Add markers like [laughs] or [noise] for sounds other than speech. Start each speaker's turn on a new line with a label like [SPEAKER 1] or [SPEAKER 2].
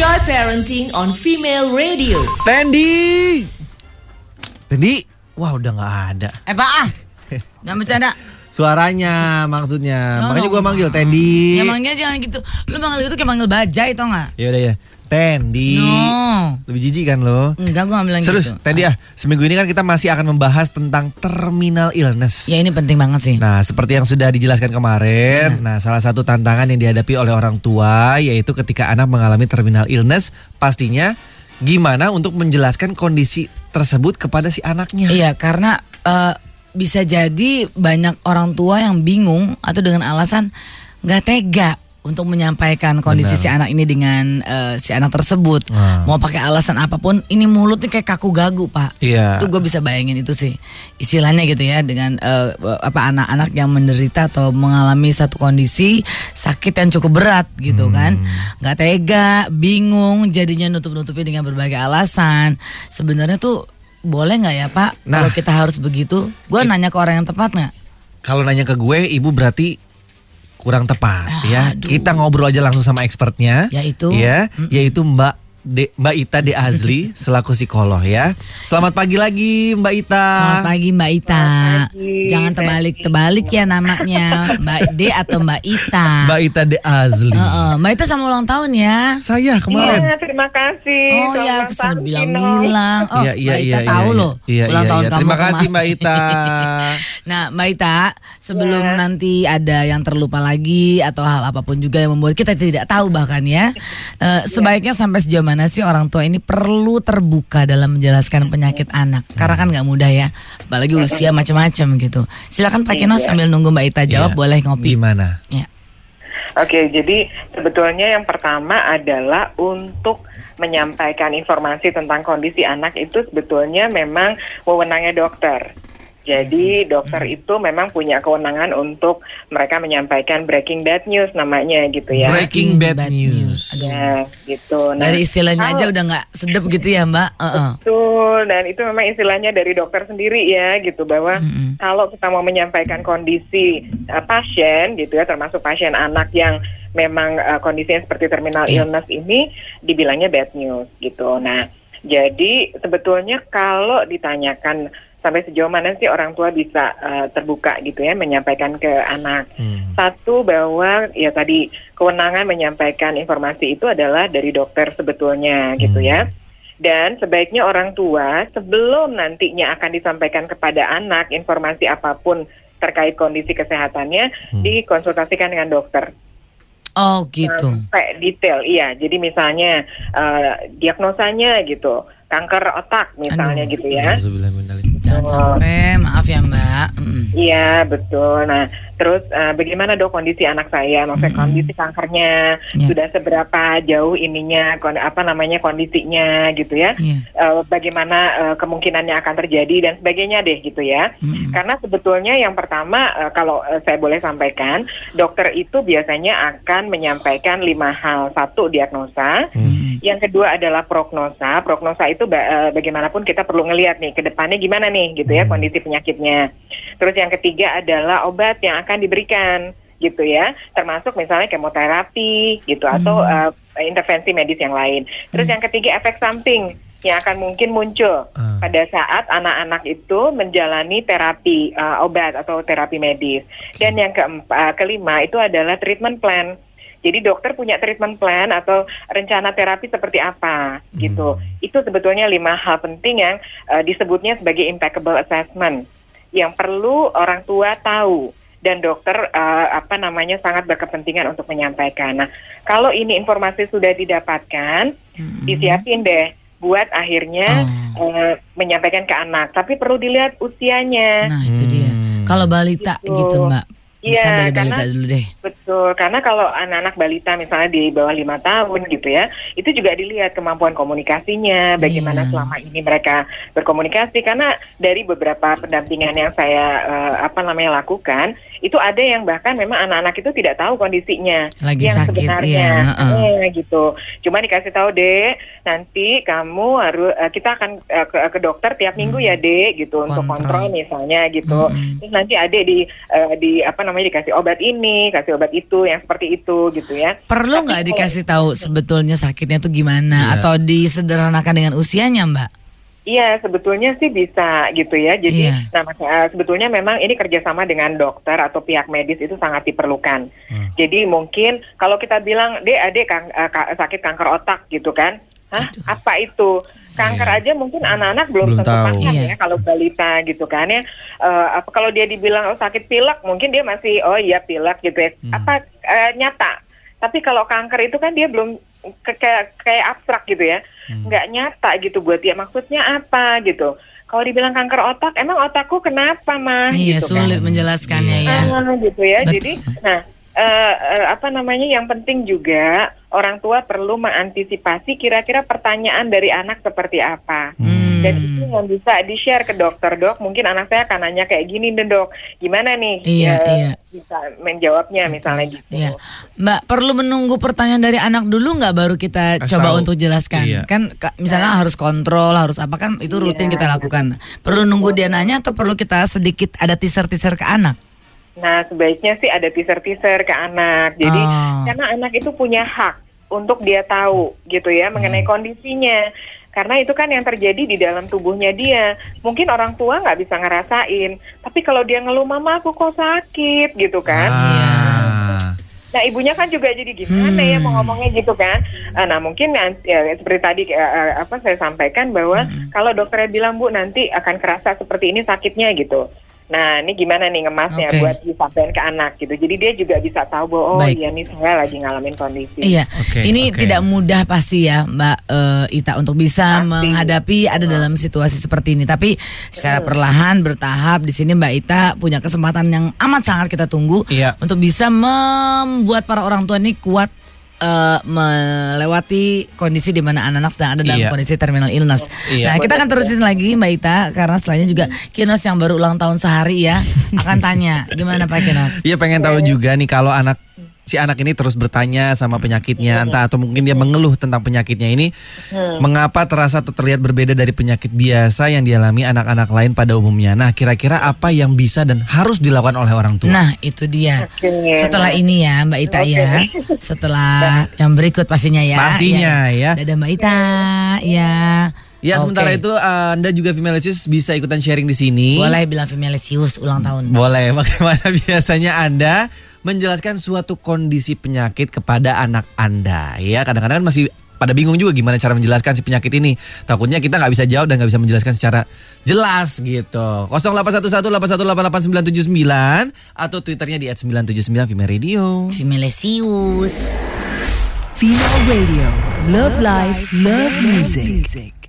[SPEAKER 1] Enjoy parenting on Female Radio.
[SPEAKER 2] Tendi. Tendi. Wah udah nggak ada.
[SPEAKER 3] Eh Pak ah, jangan bercanda.
[SPEAKER 2] Suaranya maksudnya.
[SPEAKER 3] No,
[SPEAKER 2] Makanya
[SPEAKER 3] no,
[SPEAKER 2] gue manggil
[SPEAKER 3] no.
[SPEAKER 2] Tendi.
[SPEAKER 3] Ya manggilnya jangan gitu. Lu manggil gitu kayak manggil bajai tau gak?
[SPEAKER 2] Ya udah ya. Tendi.
[SPEAKER 3] No.
[SPEAKER 2] Lebih jijik kan lo?
[SPEAKER 3] Enggak gue bilang
[SPEAKER 2] Serius,
[SPEAKER 3] gitu.
[SPEAKER 2] Tendi ah. Seminggu ini kan kita masih akan membahas tentang terminal illness.
[SPEAKER 3] Ya ini penting banget sih.
[SPEAKER 2] Nah, seperti yang sudah dijelaskan kemarin, nah salah satu tantangan yang dihadapi oleh orang tua yaitu ketika anak mengalami terminal illness, pastinya gimana untuk menjelaskan kondisi tersebut kepada si anaknya.
[SPEAKER 3] Iya karena eh, bisa jadi banyak orang tua yang bingung atau dengan alasan nggak tega untuk menyampaikan kondisi
[SPEAKER 2] Benar.
[SPEAKER 3] si anak ini dengan eh, si anak tersebut.
[SPEAKER 2] Wah.
[SPEAKER 3] Mau pakai alasan apa pun, ini mulutnya kayak kaku gagu pak.
[SPEAKER 2] Iya.
[SPEAKER 3] Itu gue bisa bayangin itu sih istilahnya gitu ya dengan eh, apa anak-anak yang menderita atau mengalami satu kondisi sakit yang cukup berat gitu
[SPEAKER 2] Hmm.
[SPEAKER 3] kan, nggak tega, bingung, jadinya nutup-nutupi dengan berbagai alasan. Sebenarnya tuh boleh nggak ya pak?
[SPEAKER 2] Nah.
[SPEAKER 3] Kalau kita harus begitu, gue nanya ke orang yang tepat nggak?
[SPEAKER 2] Kalau nanya ke gue, ibu berarti kurang tepat ya.
[SPEAKER 3] Aduh.
[SPEAKER 2] Kita ngobrol aja langsung sama expertnya.
[SPEAKER 3] Yaitu?
[SPEAKER 2] Ya, yaitu Mbak De, Mbak Ita De Azli [laughs] selaku psikolog ya. Selamat pagi lagi Mbak Ita.
[SPEAKER 3] Selamat pagi Mbak Ita.
[SPEAKER 4] pagi,
[SPEAKER 3] Jangan terbalik-terbalik ya namanya, [laughs] Mbak D atau Mbak Ita.
[SPEAKER 2] Mbak Ita De Azli.
[SPEAKER 3] Heeh, Mbak Ita sama ulang tahun ya.
[SPEAKER 2] Saya kemarin.
[SPEAKER 4] Iya, terima kasih.
[SPEAKER 3] Oh
[SPEAKER 4] Selamat
[SPEAKER 3] ya,
[SPEAKER 4] ulang
[SPEAKER 3] kesel
[SPEAKER 4] tahun, Vino.
[SPEAKER 3] bilang-bilang. Oh,
[SPEAKER 2] Iya, iya,
[SPEAKER 3] Mbak Ita
[SPEAKER 2] iya,
[SPEAKER 3] tahu
[SPEAKER 2] iya,
[SPEAKER 3] loh.
[SPEAKER 2] iya,
[SPEAKER 3] ulang
[SPEAKER 2] iya,
[SPEAKER 3] tahun
[SPEAKER 2] iya.
[SPEAKER 3] kamu
[SPEAKER 2] Terima kasih. Mbak Ita. [laughs]
[SPEAKER 3] nah, Mbak Ita, sebelum
[SPEAKER 4] Ya.
[SPEAKER 3] nanti ada yang terlupa lagi atau hal apa pun juga yang membuat kita tidak tahu bahkan ya, eh, sebaiknya sampai sejauh mana sih orang tua ini perlu terbuka dalam menjelaskan penyakit anak? Karena kan nggak mudah ya, apalagi usia macam-macam gitu. Silakan Pak Kino sambil nunggu Mbak Ita jawab,
[SPEAKER 2] Iya.
[SPEAKER 3] boleh ngopi.
[SPEAKER 2] Gimana?
[SPEAKER 3] Ya.
[SPEAKER 4] Oke, jadi sebetulnya yang pertama adalah untuk menyampaikan informasi tentang kondisi anak itu sebetulnya memang wewenangnya dokter. Jadi dokter itu memang punya kewenangan untuk mereka menyampaikan breaking bad news namanya gitu ya.
[SPEAKER 2] Breaking bad news.
[SPEAKER 4] Ya, gitu. Nah,
[SPEAKER 3] Dari istilahnya aja
[SPEAKER 4] kalau-
[SPEAKER 3] udah nggak sedep gitu ya Mbak. Heeh.
[SPEAKER 4] Betul, dan itu memang istilahnya dari dokter sendiri ya, gitu bahwa
[SPEAKER 3] Mm-mm.
[SPEAKER 4] kalau kita mau menyampaikan kondisi uh, pasien, gitu ya, termasuk pasien anak yang memang uh, kondisinya seperti terminal
[SPEAKER 3] Iya.
[SPEAKER 4] illness ini, dibilangnya bad news, gitu. Nah, jadi sebetulnya kalau ditanyakan sampai sejauh mana sih orang tua bisa uh, terbuka gitu ya, menyampaikan ke anak.
[SPEAKER 2] Hmm.
[SPEAKER 4] Satu bahwa ya tadi kewenangan menyampaikan informasi itu adalah dari dokter sebetulnya gitu ya. Dan sebaiknya orang tua sebelum nantinya akan disampaikan kepada anak informasi apa pun terkait kondisi kesehatannya dikonsultasikan dengan dokter
[SPEAKER 3] Oh gitu.
[SPEAKER 4] sampai detail. Iya, jadi misalnya eh, diagnosanya gitu, kanker otak misalnya
[SPEAKER 3] Aduh.
[SPEAKER 4] gitu ya.
[SPEAKER 3] Jangan sampai maaf ya Mbak.
[SPEAKER 4] Iya betul. Nah terus eh, bagaimana dok kondisi anak saya? Maksudnya
[SPEAKER 3] Mm-mm.
[SPEAKER 4] kondisi kankernya
[SPEAKER 3] Ya.
[SPEAKER 4] sudah seberapa jauh ininya, apa namanya kondisinya gitu ya?
[SPEAKER 3] Iya.
[SPEAKER 4] Eh, bagaimana eh, kemungkinannya akan terjadi dan sebagainya deh gitu ya?
[SPEAKER 3] Mm-mm.
[SPEAKER 4] Karena sebetulnya yang pertama eh, kalau eh, saya boleh sampaikan, dokter itu biasanya akan menyampaikan lima hal. Satu diagnosa,
[SPEAKER 3] Mm-mm.
[SPEAKER 4] yang kedua adalah prognosa. Prognosa itu ba- bagaimanapun kita perlu ngelihat nih ke depannya gimana nih gitu ya kondisi penyakitnya. Terus yang ketiga adalah obat yang akan diberikan gitu ya, termasuk misalnya kemoterapi gitu atau eh, intervensi medis yang lain. Terus yang ketiga efek samping yang akan mungkin muncul
[SPEAKER 2] Ah.
[SPEAKER 4] pada saat anak-anak itu menjalani terapi eh, obat atau terapi medis. Dan yang keempat, kelima itu adalah treatment plan. Jadi dokter punya treatment plan atau rencana terapi seperti apa gitu. Itu sebetulnya lima hal penting yang eh, disebutnya sebagai impeccable assessment yang perlu orang tua tahu dan dokter eh, apa namanya sangat berkepentingan untuk menyampaikan. Nah, kalau ini informasi sudah didapatkan,
[SPEAKER 3] Mm-mm.
[SPEAKER 4] disiapin deh buat akhirnya eh, menyampaikan ke anak. Tapi perlu dilihat usianya.
[SPEAKER 3] Nah itu dia.
[SPEAKER 2] Hmm.
[SPEAKER 3] Kalau balita
[SPEAKER 4] Gitu.
[SPEAKER 3] gitu Mbak.
[SPEAKER 4] Iya, karena-
[SPEAKER 3] dulu deh.
[SPEAKER 4] Betul, karena kalau anak-anak balita misalnya di bawah lima tahun gitu ya, itu juga dilihat kemampuan komunikasinya, bagaimana
[SPEAKER 3] Iya.
[SPEAKER 4] selama ini mereka berkomunikasi. Karena dari beberapa pendampingan yang saya eh, apa namanya lakukan, itu ada yang bahkan memang anak-anak itu tidak tahu kondisinya
[SPEAKER 3] Lagi
[SPEAKER 4] yang
[SPEAKER 3] sakit,
[SPEAKER 4] sebenarnya
[SPEAKER 3] iya, heeh.
[SPEAKER 4] Eh, gitu cuma dikasih tahu dek nanti kamu harus eh, kita akan eh, ke, ke dokter tiap minggu ya dek gitu untuk
[SPEAKER 3] Hmm. Kontrol.
[SPEAKER 4] kontrol misalnya gitu
[SPEAKER 3] Mm-mm.
[SPEAKER 4] terus nanti adek di eh, di apa namanya dikasih obat ini kasih obat itu yang seperti itu gitu ya
[SPEAKER 3] Perlu nggak dikasih tahu sebetulnya sakitnya tuh gimana
[SPEAKER 2] Iya.
[SPEAKER 3] atau disederhanakan dengan usianya Mbak?
[SPEAKER 4] Iya, sebetulnya sih bisa gitu ya. Jadi,
[SPEAKER 3] Iya.
[SPEAKER 4] nah mas- eh, sebetulnya memang ini kerjasama dengan dokter atau pihak medis itu sangat diperlukan. Jadi mungkin kalau kita bilang, dek, adek kang- eh, ka- sakit kanker otak gitu kan, hah, apa itu? Kanker aja mungkin anak-anak belum,
[SPEAKER 2] Belum
[SPEAKER 4] tentu
[SPEAKER 2] tahu.
[SPEAKER 4] paham
[SPEAKER 3] Iya.
[SPEAKER 4] ya kalau balita gitu kan ya. Eh, apa kalau dia dibilang oh, sakit pilek, mungkin dia masih oh iya pilek gitu ya. Apa eh, nyata? Tapi kalau kanker itu kan dia belum kayak kayak abstrak gitu ya, nggak nyata gitu buat dia. Maksudnya apa gitu? Kalau dibilang kanker otak, emang otakku kenapa mah?
[SPEAKER 3] Iya
[SPEAKER 4] gitu kan.
[SPEAKER 3] sulit menjelaskannya ya.
[SPEAKER 4] Ah, gitu ya.
[SPEAKER 3] Betul.
[SPEAKER 4] Jadi, nah eh, eh, apa namanya yang penting juga orang tua perlu mengantisipasi kira-kira pertanyaan dari anak seperti apa.
[SPEAKER 3] Hmm.
[SPEAKER 4] Dan itu yang bisa di-share ke dokter dok. Mungkin anak saya akan nanya kayak gini deh dok. Gimana nih?
[SPEAKER 3] Iya,
[SPEAKER 4] eh,
[SPEAKER 3] iya.
[SPEAKER 4] Bisa menjawabnya misalnya gitu.
[SPEAKER 3] Iya, Mbak perlu menunggu pertanyaan dari anak dulu nggak baru kita
[SPEAKER 2] Kasih
[SPEAKER 3] coba
[SPEAKER 2] tahu.
[SPEAKER 3] untuk jelaskan.
[SPEAKER 2] Iya.
[SPEAKER 3] Kan ka- misalnya harus kontrol, harus apa kan itu rutin
[SPEAKER 4] Iya.
[SPEAKER 3] kita lakukan. Perlu nunggu dia nanya atau perlu kita sedikit ada teaser-teaser ke anak?
[SPEAKER 4] Nah, sebaiknya sih ada teaser-teaser ke anak. Jadi,
[SPEAKER 3] Oh.
[SPEAKER 4] karena anak itu punya hak untuk dia tahu gitu ya mengenai
[SPEAKER 3] Hmm.
[SPEAKER 4] kondisinya. Karena itu kan yang terjadi di dalam tubuhnya dia. Mungkin orang tua nggak bisa ngerasain, tapi kalau dia ngeluh mama aku kok sakit gitu kan.
[SPEAKER 2] Ah.
[SPEAKER 4] Nah ibunya kan juga jadi gimana ya
[SPEAKER 3] Hmm.
[SPEAKER 4] mau ngomongnya gitu kan. Eh, Nah mungkin nanti ya, seperti tadi eh, eh, apa saya sampaikan bahwa
[SPEAKER 3] Hmm.
[SPEAKER 4] kalau dokternya bilang bu nanti akan kerasa seperti ini sakitnya gitu. Nah ini gimana nih ngemasnya
[SPEAKER 3] Oke.
[SPEAKER 4] buat disampaikan ke anak gitu. Jadi dia juga bisa tahu bahwa oh
[SPEAKER 3] Baik.
[SPEAKER 4] iya nih saya lagi ngalamin kondisi.
[SPEAKER 3] Iya,
[SPEAKER 2] Oke,
[SPEAKER 3] ini
[SPEAKER 2] oke.
[SPEAKER 3] tidak mudah pasti ya Mbak eh, Ita untuk bisa
[SPEAKER 4] Pasti.
[SPEAKER 3] menghadapi ada dalam situasi seperti ini. Tapi secara perlahan bertahap di sini Mbak Ita punya kesempatan yang amat sangat kita tunggu
[SPEAKER 2] Iya.
[SPEAKER 3] untuk bisa membuat para orang tua ini kuat eh, melewati kondisi di mana anak-anak sedang ada dalam
[SPEAKER 2] Iya.
[SPEAKER 3] kondisi terminal illness.
[SPEAKER 2] Iya.
[SPEAKER 3] Nah, kita akan terusin lagi Mbak Ita karena setelahnya juga Kinos yang baru ulang tahun sehari ya akan tanya gimana Pak Kinos.
[SPEAKER 2] Iya pengen tahu juga nih kalau anak si anak ini terus bertanya sama penyakitnya entah atau mungkin dia mengeluh tentang penyakitnya ini mengapa terasa atau terlihat berbeda dari penyakit biasa yang dialami anak-anak lain pada umumnya. Nah, kira-kira apa yang bisa dan harus dilakukan oleh orang tua?
[SPEAKER 3] Nah itu dia. Setelah ini ya Mbak Ita ya. [laughs] Setelah yang berikut pastinya ya.
[SPEAKER 2] Pastinya, ya.
[SPEAKER 3] Dadah Mbak Ita ya.
[SPEAKER 2] Ya,
[SPEAKER 3] Oke.
[SPEAKER 2] sementara itu uh, Anda juga Femalesis bisa ikutan sharing di sini.
[SPEAKER 3] Boleh bilang Femalisius ulang tahun.
[SPEAKER 2] Boleh. [laughs] Bagaimana biasanya Anda menjelaskan suatu kondisi penyakit kepada anak Anda? Ya, kadang-kadang masih pada bingung juga gimana cara menjelaskan si penyakit ini. Takutnya kita nggak bisa jawab dan nggak bisa menjelaskan secara jelas gitu. 0811888979 atau twitternya di @979 Female Radio.
[SPEAKER 3] Femalisius.
[SPEAKER 1] Female Radio. Love Life, Love Music.